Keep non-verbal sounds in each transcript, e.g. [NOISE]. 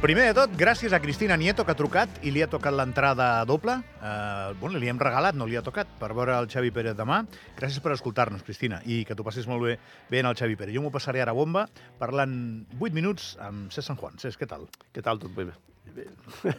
Primer de tot, gràcies a Cristina Nieto, que ha trucat i li ha tocat l'entrada doble. Uh, bueno, li hem regalat, no li ha tocat, per veure el Xavi Pérez demà. Gràcies per escoltar-nos, Cristina, i que t'ho passis molt bé bé en el Xavi Pérez. Jo m'ho passaré ara bomba, parlant 8 minuts amb Cés San Juan. Cés, què tal? Què tal, tot bé? bé.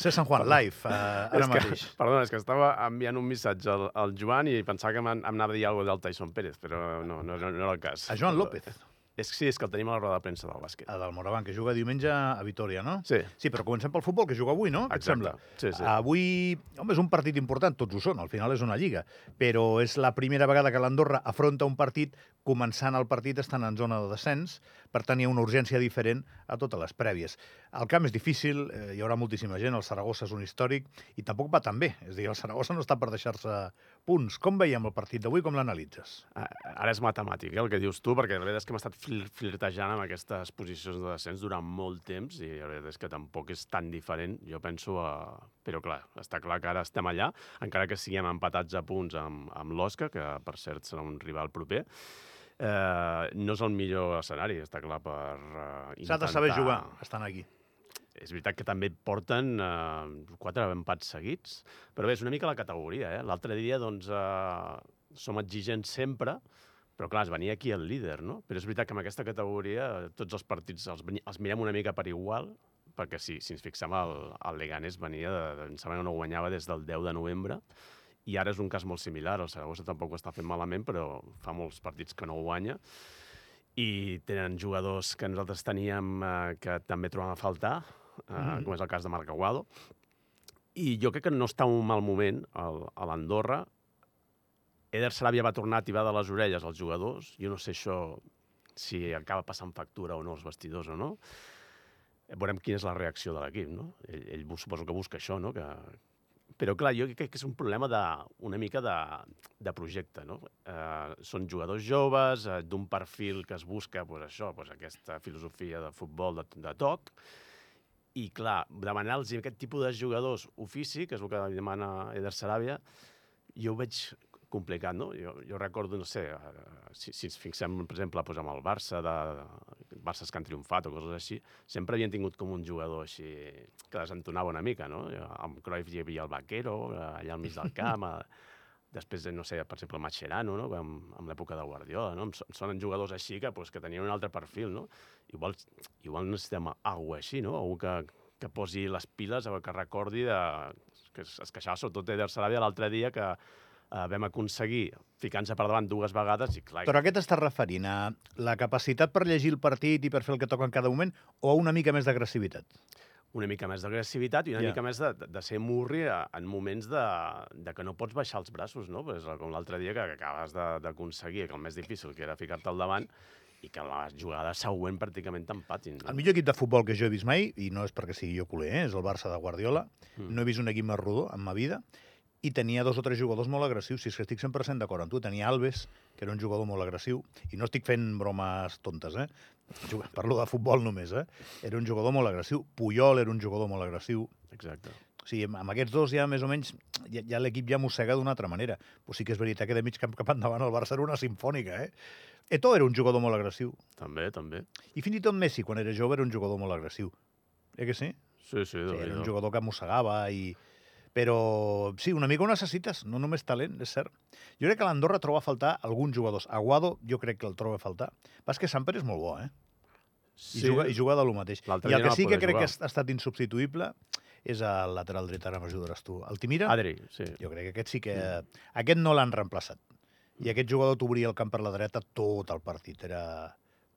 Cés San Juan, live, uh, ara és que, mateix. Perdona, és que estava enviant un missatge al, al Joan i pensava que em em anava a dir alguna cosa del Tyson Pérez, però no, no, no, no era el cas. A Joan López, És, sí, és que el tenim a la roda de premsa del bàsquet. a del Moravant, que juga diumenge a Vitoria, no? Sí. Sí, però comencem pel futbol, que juga avui, no? Què et Exacte. sembla? Sí, sí. Avui, home, és un partit important, tots ho són, al final és una lliga, però és la primera vegada que l'Andorra afronta un partit començant el partit estant en zona de descens, per tant hi ha una urgència diferent a totes les prèvies. El camp és difícil, eh, hi haurà moltíssima gent, el Saragossa és un històric, i tampoc va tan bé, és a dir, el Saragossa no està per deixar-se punts. Com veiem el partit d'avui, com l'analitzes? Ara és matemàtic, eh, el que dius tu, perquè la veritat és que hem estat flir- flirtejant amb aquestes posicions de descens durant molt temps i la veritat és que tampoc és tan diferent, jo penso, a... però clar, està clar que ara estem allà, encara que siguem empatats a punts amb, amb l'Osca, que per cert serà un rival proper, eh, no és el millor escenari, està clar, per eh, S'ha de saber jugar, estan aquí. és veritat que també porten eh, quatre empats seguits, però bé, és una mica la categoria. Eh? L'altre dia, doncs, eh, som exigents sempre, però clar, es venia aquí el líder, no? Però és veritat que en aquesta categoria tots els partits els, els mirem una mica per igual, perquè si, si ens fixem, el, el Leganés venia, de, em sembla que no guanyava des del 10 de novembre, i ara és un cas molt similar. El Saragossa tampoc ho està fent malament, però fa molts partits que no guanya i tenen jugadors que nosaltres teníem eh, que també trobem a faltar, eh, Mhm. com és el cas de Marc Aguado. I jo crec que no està un mal moment a l'Andorra. Eder Saràbia va tornar a tibar de les orelles als jugadors. Jo no sé això si acaba passant factura o no als vestidors o no. Veurem quina és la reacció de l'equip, no? Ell, ell suposo que busca això, no? Que... Però, clar, jo crec que és un problema de, una mica de, de projecte, no? Eh, són jugadors joves, eh, d'un perfil que es busca, pues, això, pues, aquesta filosofia de futbol de, de toc, i, clar, demanar-los aquest tipus de jugadors ofici, que és el que demana Eder Saràbia, jo ho veig complicat, no? Jo, jo recordo, no sé, eh, si, si ens fixem, per exemple, doncs amb el Barça, de, Barças que han triomfat o coses així, sempre havien tingut com un jugador així que desentonava una mica, no? Amb Cruyff hi havia el Vaquero, eh, allà al mig del [LAUGHS] camp, eh, després, no sé, per exemple, Mascherano, no? amb, amb l'època de Guardiola, no? Em Sonen jugadors així que, pues, que tenien un altre perfil, no? Igual, igual necessitem alguna així, no? Algú que, que posi les piles, o que recordi de... que es, es queixava sobretot Eder Saràbia l'altre dia que eh, vam aconseguir ficar-nos per davant dues vegades i clar, Però a què t'estàs referint? A la capacitat per llegir el partit i per fer el que toca en cada moment o a una mica més d'agressivitat? una mica més d'agressivitat i una yeah. mica més de, de- ser murri en moments de, de que no pots baixar els braços, no? Pues, com l'altre dia que, que acabes de- d'aconseguir que el més difícil, que era ficar-te al davant, i que la jugada següent pràcticament t'empatin. No? El millor equip de futbol que jo he vist mai, i no és perquè sigui jo culer, eh, és el Barça de Guardiola, Mm. no he vist un equip més rodó en ma vida, i tenia dos o tres jugadors molt agressius, si és que estic 100% d'acord amb tu. Tenia Alves, que era un jugador molt agressiu, i no estic fent bromes tontes, eh? Parlo de futbol només, eh? Era un jugador molt agressiu. Puyol era un jugador molt agressiu. Exacte. O sigui, amb aquests dos ja més o menys ja, ja l'equip ja mossega d'una altra manera. Però sí que és veritat que de mig camp cap endavant el Barça era una sinfònica, eh? Eto'o era un jugador molt agressiu. També, també. I fins i tot Messi, quan era jove, era un jugador molt agressiu. Eh que sí? Sí, sí, Sí, era un jugador que mossegava i... Però sí, una mica ho necessites, no només talent, és cert. Jo crec que l'Andorra troba a faltar alguns jugadors. Aguado jo crec que el troba a faltar. Pas que Samper és molt bo, eh? I, juga, i juga de lo mateix. I el que no sí que crec jugar. que ha estat insubstituïble és el lateral dret, ara m'ajudaràs tu. Altimira, Adri, sí. jo crec que aquest sí que... Aquest no l'han reemplaçat. I aquest jugador t'obria el camp per la dreta tot el partit. Era,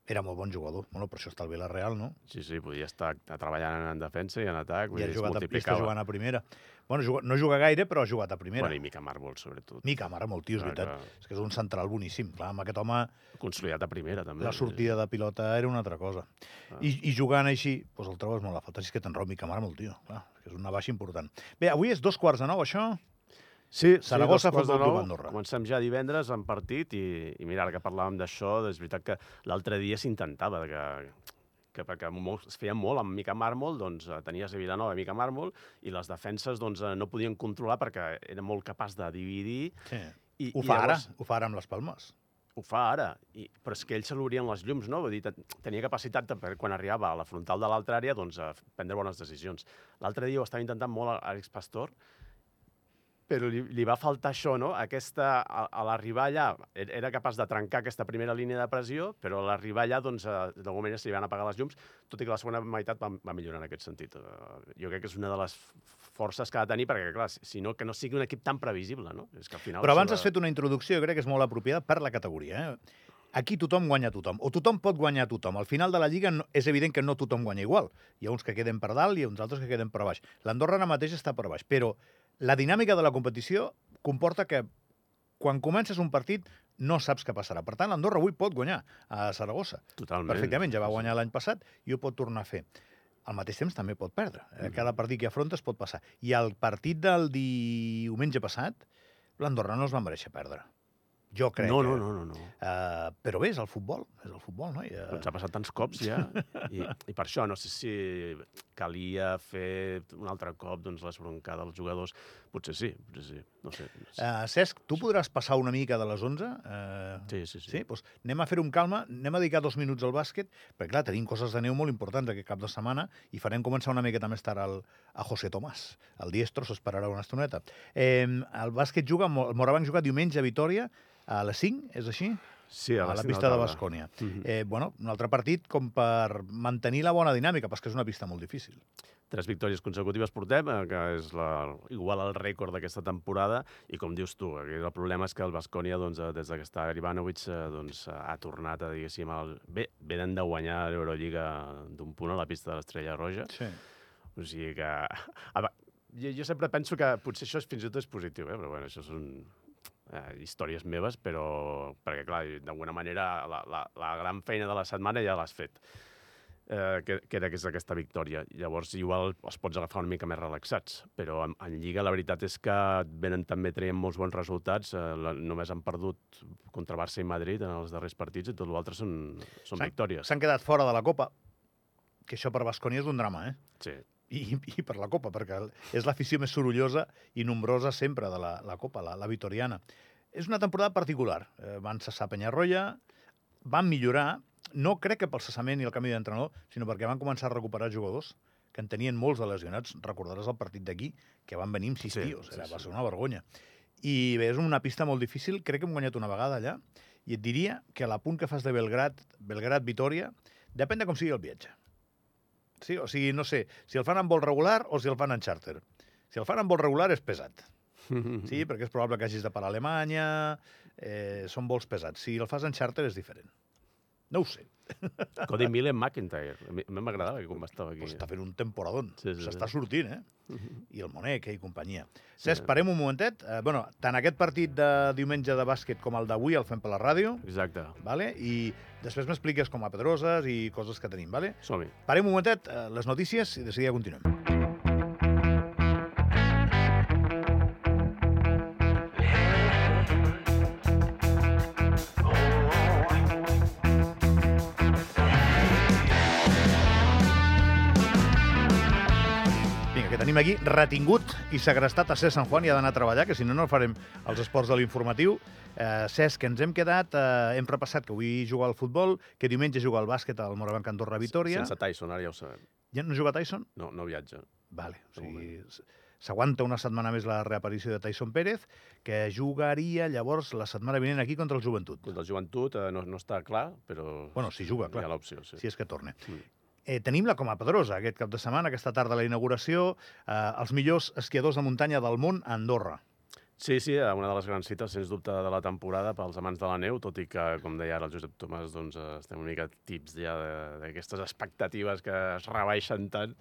era molt bon jugador. Bueno, per això està al Villarreal, no? Sí, sí, podia estar treballant en defensa i en atac, I ha jugat a, multiplicava. jugant a primera. Bueno, juga, no juga gaire, però ha jugat a primera. Bueno, i Mica Marvel, sobretot. Mica, mare, molt tio, és Clar veritat. que- És que és un central boníssim. Clar, amb aquest home Consolidat a primera, també. la sortida de pilota era una altra cosa. Ah. I, i jugant així, doncs el trobes molt a falta. Si és que te'n rob Mica, mare, molt tio. Clar, és que és una baixa important. Bé, avui és dos quarts de nou, això? Sí, Saragossa, sí, Futbol Club. Andorra. Comencem ja divendres en partit i, i mira, ara que parlàvem d'això, és veritat que l'altre dia s'intentava que, que perquè molt, es feia molt amb Mica Màrmol, doncs eh, tenies a Vilanova Mica Màrmol i les defenses doncs, eh, no podien controlar perquè era molt capaç de dividir Sí. i, Ho i fa ara, llavors ho fa ara amb les Palmes. ho fa ara, I, però és que ell se l'obrien les llums, no? Vull dir, ten- tenia capacitat, de, per- quan arribava a la frontal de l'altra àrea, doncs, a prendre bones decisions. L'altre dia ho estava intentant molt a Àlex Pastor, però li, li va faltar això, no? Aquesta, a, a l'arribar allà, er- era capaç de trencar aquesta primera línia de pressió, però a l'arribar allà, doncs, eh, d'alguna manera se li van apagar les llums, tot i que la segona meitat va, va millorar en aquest sentit. Eh, Jo crec que és una de les forces que ha de tenir, perquè, clar, si- no, que no sigui un equip tan previsible, no? És que al final... Però abans has fet una introducció, jo crec que és molt apropiada per la categoria. Eh? Aquí tothom guanya tothom, o tothom pot guanyar tothom. Al final de la Lliga no, és evident que no tothom guanya igual. Hi ha uns que queden per dalt i uns altres que queden per baix. L'Andorra ara mateix està per baix, però la dinàmica de la competició comporta que quan comences un partit no saps què passarà. Per tant, l'Andorra avui pot guanyar a Saragossa. Totalment. Perfectament, ja va guanyar l'any passat i ho pot tornar a fer. Al mateix temps també pot perdre. Eh, Cada partit que afrontes pot passar. I el partit del diumenge passat, l'Andorra no es va mereixer perdre. Jo crec No, que... no, no, no. no. Uh, però bé, és el futbol, és el futbol, no? I, Ens uh, ha passat tants cops ja, [LAUGHS] i, i per això no sé si calia fer un altre cop doncs, l'esbroncar dels jugadors. Potser sí, potser sí, no sé. No sé. uh, Cesc, tu podràs passar una mica de les 11? Uh, Sí, sí, sí. Sí? Doncs anem a fer un calma, anem a dedicar dos minuts al bàsquet, perquè clar, tenim coses de neu molt importants aquest cap de setmana i farem començar una miqueta més tard al, a José Tomàs. El diestro s'esperarà una estoneta. Eh, el bàsquet juga, el Morabanc juga diumenge a Vitoria a les 5, és així? Sí, a la les cinc pista de. Bascònia. Mhm. Eh, bueno, un altre partit com per mantenir la bona dinàmica, perquè és una pista molt difícil. Tres victòries consecutives portem, eh, que és la, igual al rècord d'aquesta temporada, i com dius tu, el problema és que el Bascònia, doncs, eh, des que està Ivanovic, eh, doncs, ha tornat a, diguéssim, el... bé, venen de guanyar l'Eurolliga d'un punt a la pista de l'Estrella Roja, Sí. o sigui que... A, jo, jo sempre penso que potser això és, fins i tot és positiu, eh? però bueno, això són eh, històries meves, però perquè, clar, d'alguna manera la, la, la gran feina de la setmana ja l'has fet, eh, que, que era que és aquesta victòria. Llavors, igual els pots agafar una mica més relaxats, però en, en Lliga la veritat és que venen també traient molts bons resultats, eh, la, només han perdut contra Barça i Madrid en els darrers partits i tot l'altre són, són victòries. S'han quedat fora de la Copa, que això per Bascònia és un drama, eh? Sí. I, i per la Copa, perquè és l'afició més sorollosa i nombrosa sempre de la, la Copa, la, la vitoriana. És una temporada particular. Eh, van cessar Penyarroia, van millorar, no crec que pel cessament i el canvi d'entrenador, sinó perquè van començar a recuperar jugadors que en tenien molts de lesionats. Recordaràs el partit d'aquí, que van venir amb sis Sí, tios. sí, Era, va sí. ser una vergonya. I bé, és una pista molt difícil. Crec que hem guanyat una vegada allà. I et diria que a la punt que fas de Belgrat, Belgrat-Vitòria, depèn de com sigui el viatge. Sí, o sigui, no sé, si el fan en vol regular o si el fan en charter. Si el fan en vol regular és pesat, sí, [LAUGHS] perquè és probable que hagis de parar a Alemanya, eh, són vols pesats. Si el fas en charter és diferent. No ho sé, [LAUGHS] Cody Millen McIntyre. A mi m'agradava que quan estava aquí. però està fent un temporadón. Sí, sí, S'està sí. sortint, eh? [LAUGHS] I el Monek eh, i companyia. Sí. Cesc, parem un momentet. Eh, bueno, tant aquest partit de diumenge de bàsquet com el d'avui el fem per la ràdio, Exacte. vale? i després m'expliques com a Pedroses i coses que tenim. Vale? Som-hi. Parem un momentet, eh, les notícies, i de seguida continuem. Aquí retingut i segrestat a Cesc Sant Juan i ha d'anar a treballar, que si no, no farem els esports de l'informatiu. Eh, Cesc, que ens hem quedat, eh, hem repassat que avui juga al futbol, que diumenge juga al bàsquet al Morabanc Andorra Vitoria. Sense Tyson, ara ja ho sabem. Ja no juga Tyson? No, no viatja. Vale, o sigui, s'aguanta una setmana més la reaparició de Tyson Pérez, que jugaria llavors la setmana vinent aquí contra el Joventut. Contra el joventut eh, no, no està clar, però Bueno, si juga, hi clar, ha l'opció, sí. si és que torna. Mm. Eh, tenim la Coma Pedrosa aquest cap de setmana, aquesta tarda la inauguració, eh, els millors esquiadors de muntanya del món a Andorra. Sí, sí, eh, una de les grans cites, sens dubte, de la temporada pels amants de la neu, tot i que, com deia ara el Josep Tomàs, doncs, eh, estem una mica tips ja d'aquestes expectatives que es rebaixen tant,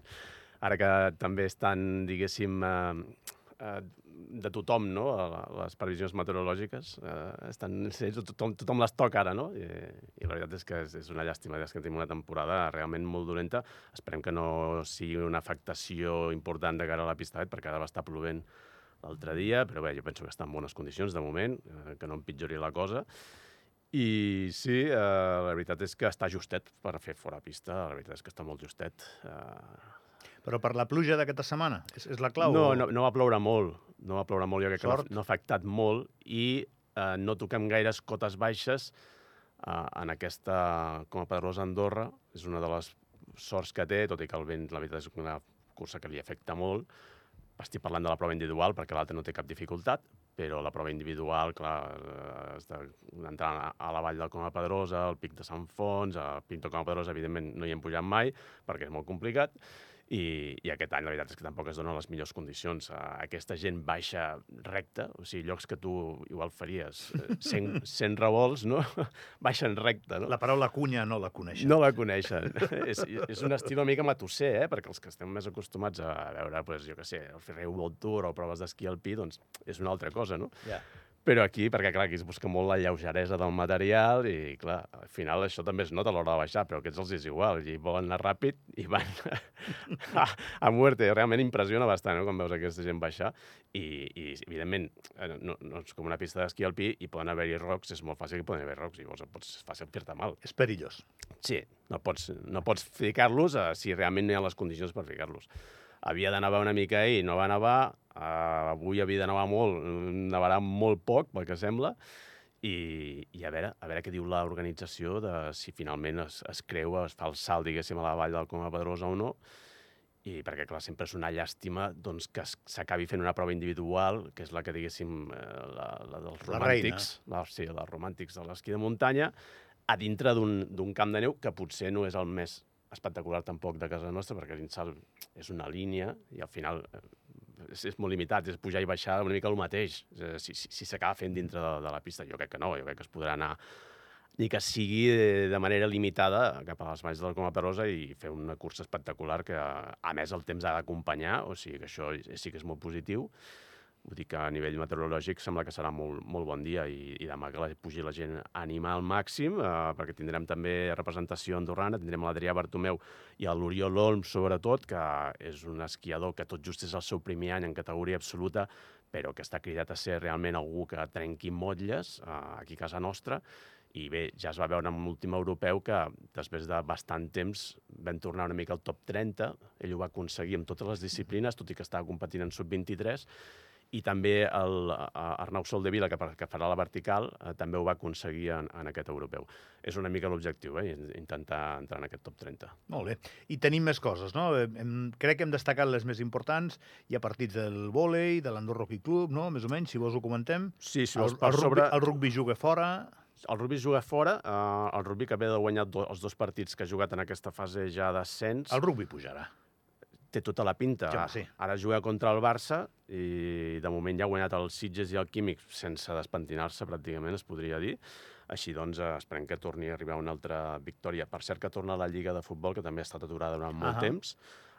ara que també estan, diguéssim, eh, eh, de tothom, no?, les previsions meteorològiques. Eh, estan, tothom, tothom les toca ara, no? I, i la veritat és que és, és una llàstima, és que tenim una temporada realment molt dolenta. Esperem que no sigui una afectació important de cara a la pista, perquè ara va estar plovent l'altre dia, però bé, jo penso que està en bones condicions de moment, eh, que no empitjori la cosa. I sí, eh, la veritat és que està justet per fer fora pista, la veritat és que està molt justet. Eh, Però per la pluja d'aquesta setmana, és, és la clau? no, o- no, no va ploure molt, no va ploure molt, jo crec que no, Sort. no ha afectat molt i eh, no toquem gaires cotes baixes, uh, en aquesta, com a Pedrosa Andorra, és una de les sorts que té, tot i que el vent, la veritat, és una cursa que li afecta molt. Estic parlant de la prova individual perquè l'altra no té cap dificultat, però la prova individual, clar, eh, has d'entrar a la vall del Coma Pedrosa, al pic de Sant Fons, a Pinto Coma Pedrosa, evidentment no hi hem pujat mai perquè és molt complicat, i, i aquest any la veritat és que tampoc es donen les millors condicions. Uh, aquesta gent baixa recta, o sigui, llocs que tu igual faries 100, 100 [LAUGHS] revolts, no? [LAUGHS] baixen recta, no? La paraula cunya no la coneixen. No la coneixen. [LAUGHS] és, és un estil una mica matusser, eh? perquè els que estem més acostumats a veure, pues, jo què sé, el Ferrer World Tour o proves d'esquí alpí, doncs és una altra cosa, no? Ja. Yeah. Però aquí, perquè clar, aquí es busca molt la lleugeresa del material i clar, al final això també es nota a l'hora de baixar, però aquests els és igual, i volen anar ràpid i van [LAUGHS] a, a muerte. Realment impressiona bastant no? quan veus aquesta gent baixar i, i evidentment, eh, no, no és com una pista d'esquí alpí i poden haver-hi rocs, és molt fàcil que poden haver rocs, i llavors pots, és fàcil fer-te mal. És perillós. Sí, no pots, no pots ficar-los uh, si realment no hi ha les condicions per ficar-los havia de nevar una mica ahir, no va nevar, uh, avui havia de nevar molt, nevarà molt poc, pel que sembla, i, i a veure, a veure què diu l'organització de si finalment es, es creu, es fa el salt, diguéssim, a la vall del Coma Pedrosa o no, i perquè, clar, sempre és una llàstima doncs, que s'acabi fent una prova individual, que és la que, diguéssim, eh, la, la dels romàntics, la, la, sí, la romàntics de l'esquí de muntanya, a dintre d'un camp de neu que potser no és el més espectacular tampoc de casa nostra, perquè l'Insal és una línia i al final eh, és, és molt limitat, és pujar i baixar una mica el mateix. Si s'acaba si, si fent dintre de, de la pista, jo crec que no, jo crec que es podrà anar ni que sigui de, manera limitada cap a les valls del Coma Perosa i fer una cursa espectacular que, a més, el temps ha d'acompanyar, o sigui que això sí que és molt positiu. Vull dir que a nivell meteorològic sembla que serà molt, molt bon dia i, i demà que la, pugi la gent a animar al màxim, eh, perquè tindrem també representació andorrana, tindrem l'Adrià Bartomeu i l'Oriol Olms, sobretot, que és un esquiador que tot just és el seu primer any en categoria absoluta, però que està cridat a ser realment algú que trenqui motlles eh, aquí a casa nostra, i bé, ja es va veure en l'últim europeu que després de bastant temps vam tornar una mica al top 30, ell ho va aconseguir amb totes les disciplines, tot i que estava competint en sub-23, i també el, Arnau Soldevila, que, que farà la vertical, eh, també ho va aconseguir en, en aquest europeu. És una mica l'objectiu, eh, intentar entrar en aquest top 30. Molt bé. I tenim més coses, no? Hem, crec que hem destacat les més importants. Hi ha partits del vòlei, de l'Andorra Hockey Club, no? Més o menys, si vols ho comentem. Sí, si vols el, el, sobre... rugby, el rugby juga fora. El rugby juga fora, eh, el rugby que ve de guanyar do, els dos partits que ha jugat en aquesta fase ja d'ascens. El rugby pujarà té tota la pinta. Ja, sí. Ara juga contra el Barça i de moment ja ha guanyat el Sitges i el Químic sense despentinar-se, pràcticament, es podria dir. Així doncs, esperem que torni a arribar una altra victòria. Per cert, que torna a la Lliga de Futbol, que també ha estat aturada durant molt uh -huh. temps.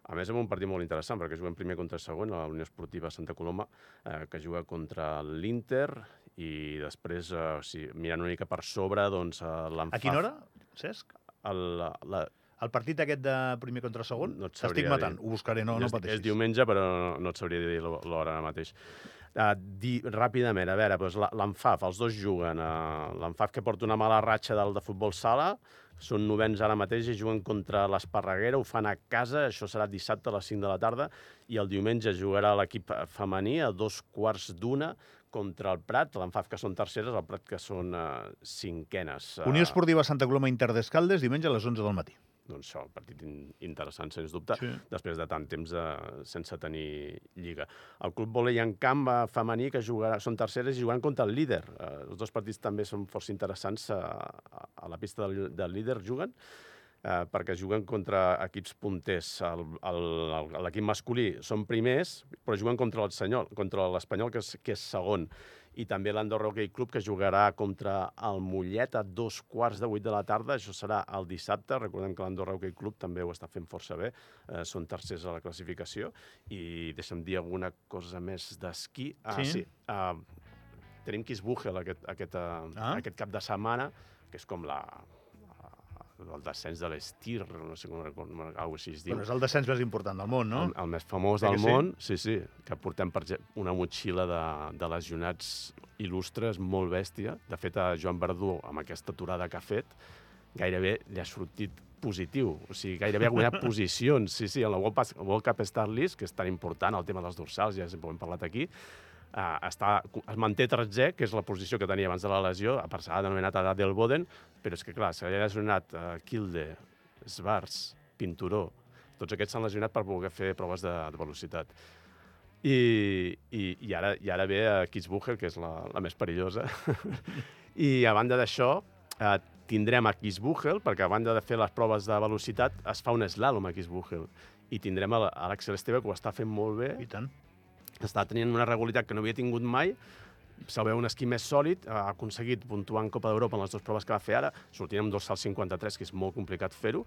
A més, amb un partit molt interessant, perquè juguem primer contra segon, a la Unió Esportiva Santa Coloma, eh, que juga contra l'Inter, i després, eh, o sigui, mirant una mica per sobre, doncs, eh. A quina hora, Cesc? El, la, el partit aquest de primer contra segon, no t'estic matant, dir. ho buscaré, no, no pateixis. És diumenge, però no, no et sabria dir l'hora ara mateix. Uh, di, ràpidament, a veure, doncs l'Anfaf, els dos juguen. Uh, L'Anfaf que porta una mala ratxa del de futbol sala, són novens ara mateix i juguen contra l'Esparreguera, ho fan a casa, això serà dissabte a les 5 de la tarda, i el diumenge jugarà l'equip femení a dos quarts d'una contra el Prat, l'Anfaf que són terceres, el Prat que són uh, cinquenes. Unió Esportiva Santa Coloma Inter d'Escaldes, diumenge a les 11 del matí doncs això, un partit interessant, sens dubte, sí. després de tant temps de, sense tenir lliga. El Club Volei en camp eh, femení, que jugarà, són terceres i jugant contra el líder. Eh, els dos partits també són força interessants a, a la pista del, del líder juguen, eh, perquè juguen contra equips punters. L'equip masculí són primers, però juguen contra l'Espanyol, contra l'Espanyol que, és, que és segon i també l'Andorra Hockey Club, que jugarà contra el Mollet a dos quarts de vuit de la tarda. Això serà el dissabte. Recordem que l'Andorra Hockey Club també ho està fent força bé. Eh, són tercers a la classificació. I deixa'm dir alguna cosa més d'esquí. Ah, sí? sí. Uh, tenim Kisbuchel aquest, aquest, uh, ah. aquest cap de setmana, que és com la, el descens de l'Estir, no sé com, com alguna així es diu. Bueno, és el descens més important del món, no? El, el més famós del món, sí? sí, sí, que portem per una motxilla de, de lesionats il·lustres molt bèstia. De fet, a Joan Verdú, amb aquesta aturada que ha fet, gairebé li ha sortit positiu, o sigui, gairebé ha guanyat [LAUGHS] posicions, sí, sí, en la World, Cup Star List, que és tan important, el tema dels dorsals, ja hem parlat aquí, Uh, està, es manté tretzè, que és la posició que tenia abans de la lesió, a part s'ha denominat a del Boden, però és que, clar, s'ha lesionat uh, Kilde, Svars, Pinturó, tots aquests s'han lesionat per poder fer proves de, de velocitat. I, i, i, ara, I ara ve a Kitzbühel, que és la, la més perillosa. [LAUGHS] I a banda d'això, eh, tindrem a Kitzbühel, perquè a banda de fer les proves de velocitat, es fa un slalom a Kitzbühel. I tindrem a l'Àxel Esteve, que ho està fent molt bé. I tant. Està tenint una regularitat que no havia tingut mai, se'l veu un esquí més sòlid, ha aconseguit puntuar en Copa d'Europa en les dues proves que va fer ara, sortint amb dos salts 53, que és molt complicat fer-ho,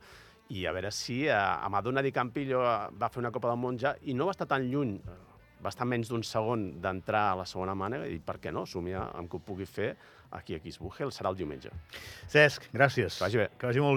i a veure si eh, a Madonna Di Campillo va fer una Copa del Món ja, i no va estar tan lluny, va estar menys d'un segon d'entrar a la segona mànega, i per què no, somiar amb que ho pugui fer aquí a Kitzbühel, serà el diumenge. Cesc, gràcies. Que vagi bé. Que vagi molt bé.